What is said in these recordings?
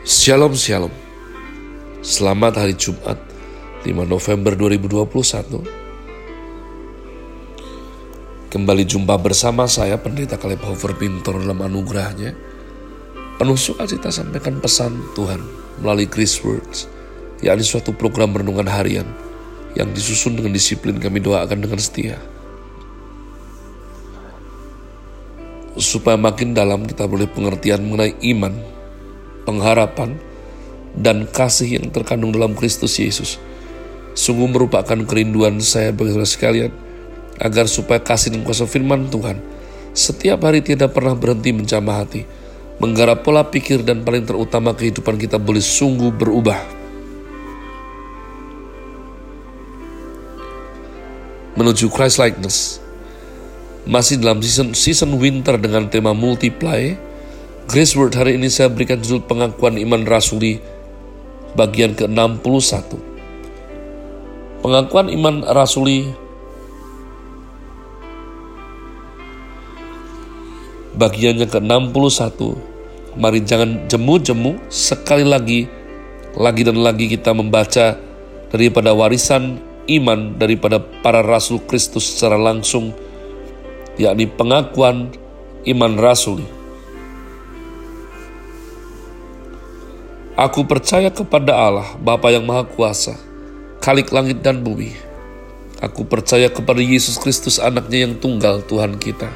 Shalom Shalom. Selamat hari Jumat 5 November 2021 Kembali jumpa bersama saya Pendeta Kaleb Hofer Pintor dalam anugerahnya. Penuh sukacita sampaikan pesan Tuhan melalui Chris Words yakni suatu program renungan harian yang disusun dengan disiplin kami doakan dengan setia. Supaya makin dalam kita boleh pengertian mengenai iman pengharapan, dan kasih yang terkandung dalam Kristus Yesus. Sungguh merupakan kerinduan saya bagi saudara sekalian, agar supaya kasih dan kuasa firman Tuhan setiap hari tidak pernah berhenti menjamah hati, menggarap pola pikir dan paling terutama kehidupan kita boleh sungguh berubah. Menuju Christ likeness, masih dalam season, season winter dengan tema multiply, Grace Word hari ini saya berikan judul pengakuan iman rasuli bagian ke-61. Pengakuan iman rasuli bagiannya ke-61. Mari jangan jemu-jemu sekali lagi, lagi dan lagi kita membaca daripada warisan iman daripada para rasul Kristus secara langsung, yakni pengakuan iman rasuli. Aku percaya kepada Allah, Bapa yang Maha Kuasa, Kalik langit dan bumi. Aku percaya kepada Yesus Kristus anaknya yang tunggal Tuhan kita.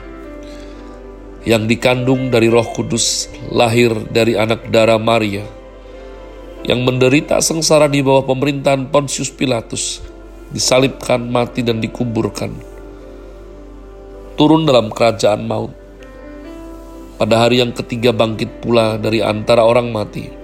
Yang dikandung dari roh kudus, lahir dari anak darah Maria. Yang menderita sengsara di bawah pemerintahan Pontius Pilatus, disalibkan, mati, dan dikuburkan. Turun dalam kerajaan maut. Pada hari yang ketiga bangkit pula dari antara orang mati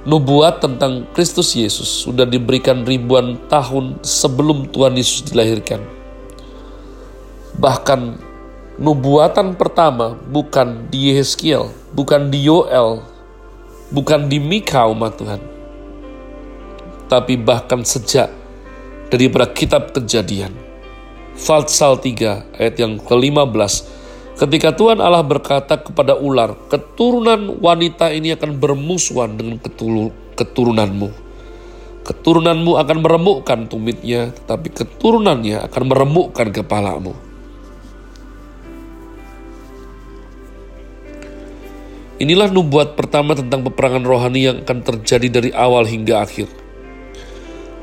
Nubuat tentang Kristus Yesus sudah diberikan ribuan tahun sebelum Tuhan Yesus dilahirkan. Bahkan nubuatan pertama bukan di Yeskiel, bukan di Yoel, bukan di Mika umat Tuhan. Tapi bahkan sejak daripada kitab kejadian. Fatsal 3 ayat yang ke-15 Ketika Tuhan Allah berkata kepada ular, keturunan wanita ini akan bermusuhan dengan keturunanmu. Keturunanmu akan meremukkan tumitnya, tetapi keturunannya akan meremukkan kepalamu. Inilah nubuat pertama tentang peperangan rohani yang akan terjadi dari awal hingga akhir.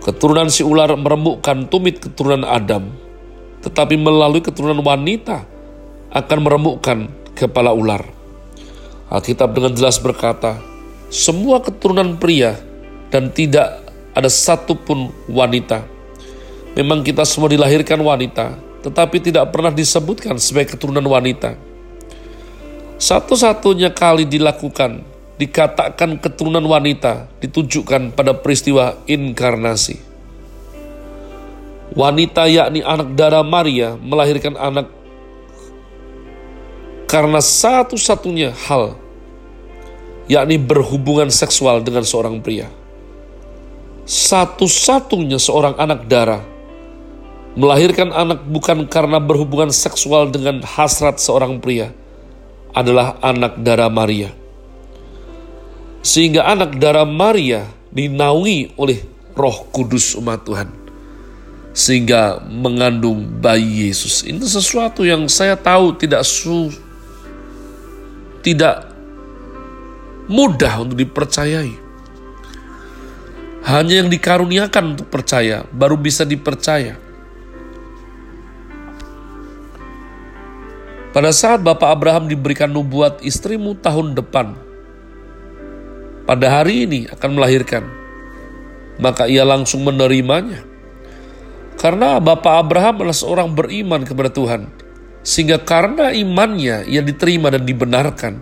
Keturunan si ular meremukkan tumit keturunan Adam, tetapi melalui keturunan wanita, akan meremukkan kepala ular. Alkitab dengan jelas berkata, semua keturunan pria dan tidak ada satupun wanita. Memang kita semua dilahirkan wanita, tetapi tidak pernah disebutkan sebagai keturunan wanita. Satu-satunya kali dilakukan, dikatakan keturunan wanita, ditujukan pada peristiwa inkarnasi. Wanita yakni anak darah Maria melahirkan anak karena satu-satunya hal, yakni berhubungan seksual dengan seorang pria. Satu-satunya seorang anak darah melahirkan anak bukan karena berhubungan seksual dengan hasrat seorang pria, adalah anak darah Maria. Sehingga anak darah Maria dinaungi oleh roh kudus umat Tuhan. Sehingga mengandung bayi Yesus. Ini sesuatu yang saya tahu tidak su tidak mudah untuk dipercayai. Hanya yang dikaruniakan untuk percaya baru bisa dipercaya. Pada saat Bapak Abraham diberikan nubuat istrimu tahun depan, pada hari ini akan melahirkan, maka ia langsung menerimanya. Karena Bapak Abraham adalah seorang beriman kepada Tuhan, sehingga karena imannya ia diterima dan dibenarkan.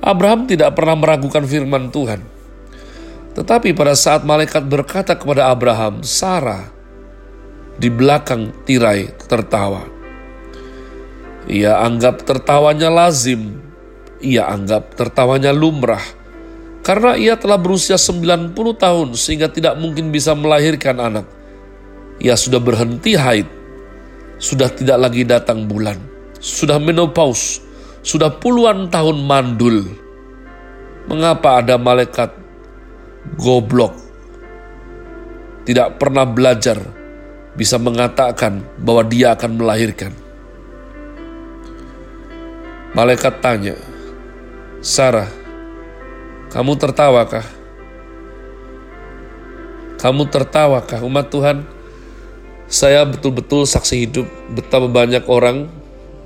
Abraham tidak pernah meragukan firman Tuhan. Tetapi pada saat malaikat berkata kepada Abraham, Sarah di belakang tirai tertawa. Ia anggap tertawanya lazim, ia anggap tertawanya lumrah, karena ia telah berusia 90 tahun sehingga tidak mungkin bisa melahirkan anak. Ia sudah berhenti haid, sudah tidak lagi datang bulan, sudah menopause, sudah puluhan tahun mandul. Mengapa ada malaikat goblok tidak pernah belajar bisa mengatakan bahwa dia akan melahirkan. Malaikat tanya, Sarah, kamu tertawakah? Kamu tertawakah umat Tuhan? Saya betul-betul saksi hidup betapa banyak orang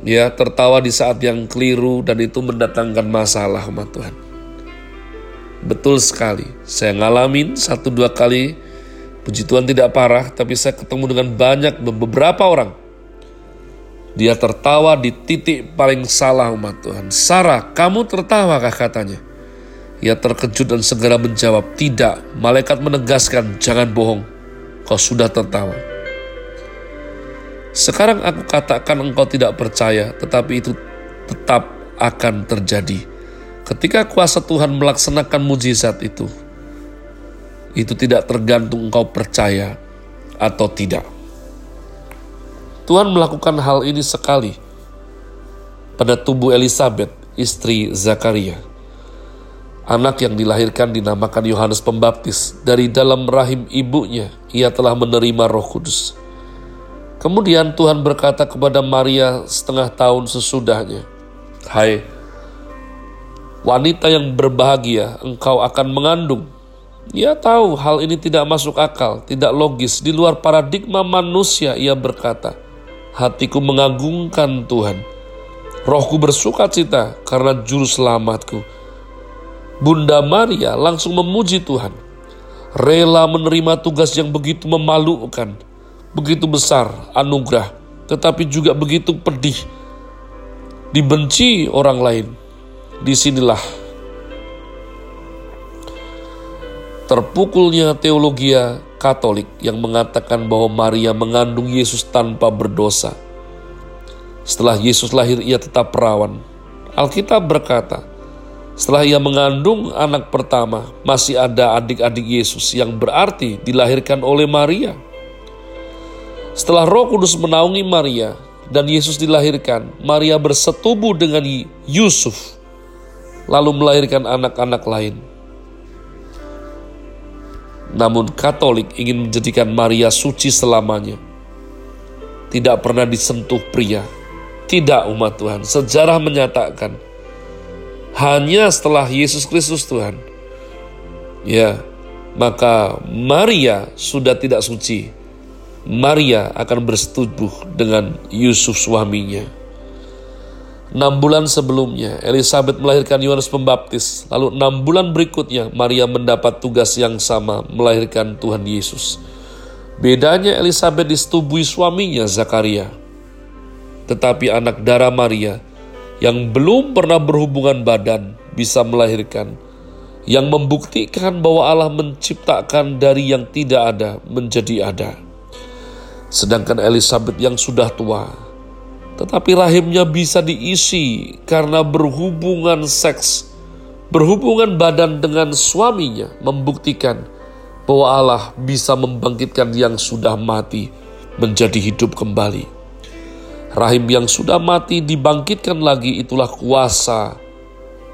ya tertawa di saat yang keliru dan itu mendatangkan masalah umat Tuhan. Betul sekali, saya ngalamin satu dua kali Puji Tuhan tidak parah, tapi saya ketemu dengan banyak beberapa orang. Dia tertawa di titik paling salah umat Tuhan. Sarah, kamu tertawakah katanya? Ia terkejut dan segera menjawab, tidak. Malaikat menegaskan, jangan bohong. Kau sudah tertawa. Sekarang aku katakan engkau tidak percaya, tetapi itu tetap akan terjadi. Ketika kuasa Tuhan melaksanakan mujizat itu, itu tidak tergantung engkau percaya atau tidak. Tuhan melakukan hal ini sekali pada tubuh Elizabeth, istri Zakaria. Anak yang dilahirkan dinamakan Yohanes Pembaptis. Dari dalam rahim ibunya, ia telah menerima roh kudus. Kemudian Tuhan berkata kepada Maria setengah tahun sesudahnya, Hai, wanita yang berbahagia, engkau akan mengandung ia tahu hal ini tidak masuk akal, tidak logis, di luar paradigma manusia. Ia berkata, "Hatiku mengagungkan Tuhan, rohku bersuka cita karena juru selamatku." Bunda Maria langsung memuji Tuhan, rela menerima tugas yang begitu memalukan, begitu besar anugerah, tetapi juga begitu pedih, dibenci orang lain. Di sinilah terpukulnya teologi Katolik yang mengatakan bahwa Maria mengandung Yesus tanpa berdosa. Setelah Yesus lahir, ia tetap perawan. Alkitab berkata, setelah ia mengandung anak pertama, masih ada adik-adik Yesus yang berarti dilahirkan oleh Maria. Setelah Roh Kudus menaungi Maria dan Yesus dilahirkan, Maria bersetubuh dengan Yusuf, lalu melahirkan anak-anak lain. Namun Katolik ingin menjadikan Maria suci selamanya. Tidak pernah disentuh pria. Tidak umat Tuhan. Sejarah menyatakan hanya setelah Yesus Kristus Tuhan. Ya, maka Maria sudah tidak suci. Maria akan bersetubuh dengan Yusuf suaminya. Enam bulan sebelumnya, Elizabeth melahirkan Yohanes Pembaptis. Lalu enam bulan berikutnya, Maria mendapat tugas yang sama, melahirkan Tuhan Yesus. Bedanya Elizabeth disetubui suaminya, Zakaria. Tetapi anak darah Maria, yang belum pernah berhubungan badan, bisa melahirkan. Yang membuktikan bahwa Allah menciptakan dari yang tidak ada menjadi ada. Sedangkan Elizabeth yang sudah tua, tetapi rahimnya bisa diisi karena berhubungan seks, berhubungan badan dengan suaminya, membuktikan bahwa Allah bisa membangkitkan yang sudah mati menjadi hidup kembali. Rahim yang sudah mati dibangkitkan lagi, itulah kuasa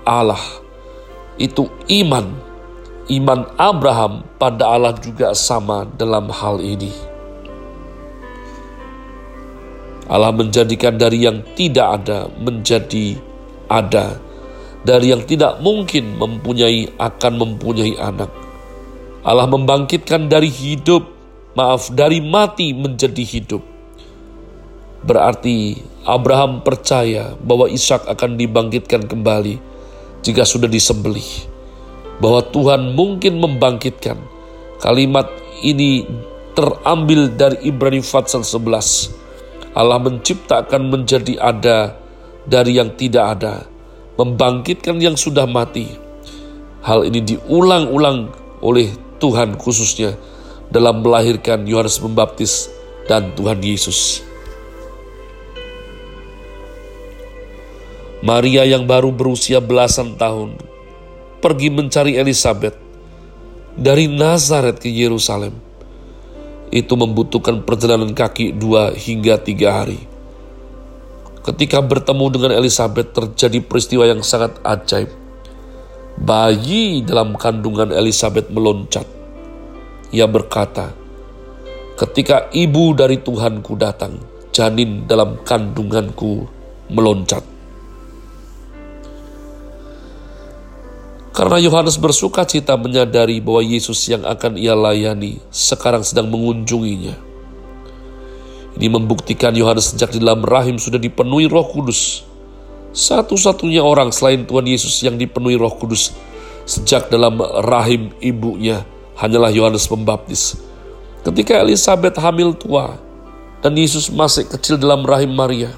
Allah. Itu iman, iman Abraham pada Allah juga sama dalam hal ini. Allah menjadikan dari yang tidak ada menjadi ada. Dari yang tidak mungkin mempunyai akan mempunyai anak. Allah membangkitkan dari hidup, maaf, dari mati menjadi hidup. Berarti Abraham percaya bahwa Ishak akan dibangkitkan kembali jika sudah disembelih. Bahwa Tuhan mungkin membangkitkan. Kalimat ini terambil dari Ibrani Fatsal 11 Allah menciptakan menjadi ada dari yang tidak ada, membangkitkan yang sudah mati. Hal ini diulang-ulang oleh Tuhan khususnya dalam melahirkan Yohanes Pembaptis dan Tuhan Yesus. Maria yang baru berusia belasan tahun pergi mencari Elizabeth dari Nazaret ke Yerusalem. Itu membutuhkan perjalanan kaki dua hingga tiga hari. Ketika bertemu dengan Elizabeth terjadi peristiwa yang sangat ajaib. Bayi dalam kandungan Elizabeth meloncat. Ia berkata, Ketika ibu dari Tuhanku datang, janin dalam kandunganku meloncat. Karena Yohanes bersuka cita menyadari bahwa Yesus yang akan ia layani sekarang sedang mengunjunginya. Ini membuktikan Yohanes sejak di dalam rahim sudah dipenuhi roh kudus. Satu-satunya orang selain Tuhan Yesus yang dipenuhi roh kudus sejak dalam rahim ibunya hanyalah Yohanes Pembaptis. Ketika Elizabeth hamil tua dan Yesus masih kecil dalam rahim Maria.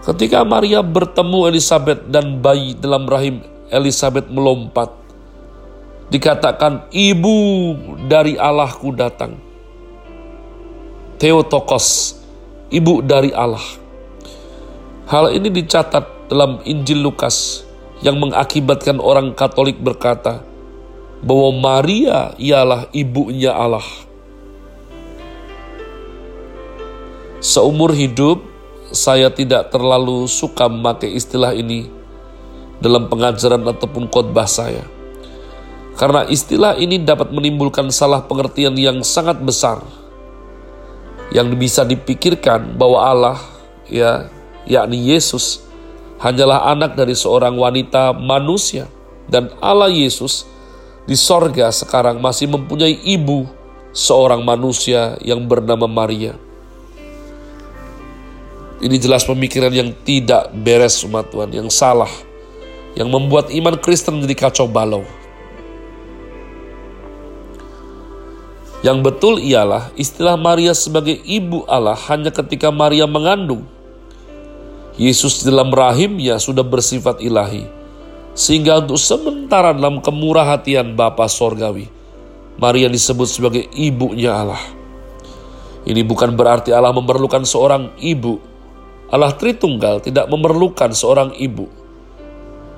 Ketika Maria bertemu Elizabeth dan bayi dalam rahim Elizabeth melompat. Dikatakan ibu dari Allahku datang. Theotokos, ibu dari Allah. Hal ini dicatat dalam Injil Lukas yang mengakibatkan orang Katolik berkata bahwa Maria ialah ibunya Allah. Seumur hidup, saya tidak terlalu suka memakai istilah ini dalam pengajaran ataupun khotbah saya. Karena istilah ini dapat menimbulkan salah pengertian yang sangat besar. Yang bisa dipikirkan bahwa Allah, ya, yakni Yesus, hanyalah anak dari seorang wanita manusia. Dan Allah Yesus di sorga sekarang masih mempunyai ibu seorang manusia yang bernama Maria. Ini jelas pemikiran yang tidak beres umat Tuhan, yang salah yang membuat iman Kristen menjadi kacau balau. Yang betul ialah istilah Maria sebagai ibu Allah hanya ketika Maria mengandung. Yesus dalam rahimnya sudah bersifat ilahi. Sehingga untuk sementara dalam kemurah hatian Bapa Sorgawi, Maria disebut sebagai ibunya Allah. Ini bukan berarti Allah memerlukan seorang ibu. Allah Tritunggal tidak memerlukan seorang ibu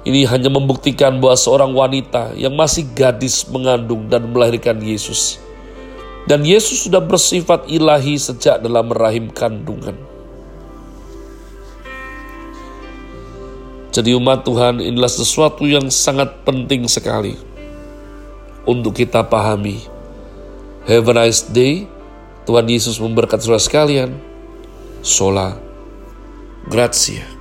ini hanya membuktikan bahwa seorang wanita yang masih gadis mengandung dan melahirkan Yesus. Dan Yesus sudah bersifat ilahi sejak dalam rahim kandungan. Jadi umat Tuhan inilah sesuatu yang sangat penting sekali untuk kita pahami. Have a nice day. Tuhan Yesus memberkati saudara sekalian. Sola. Grazie.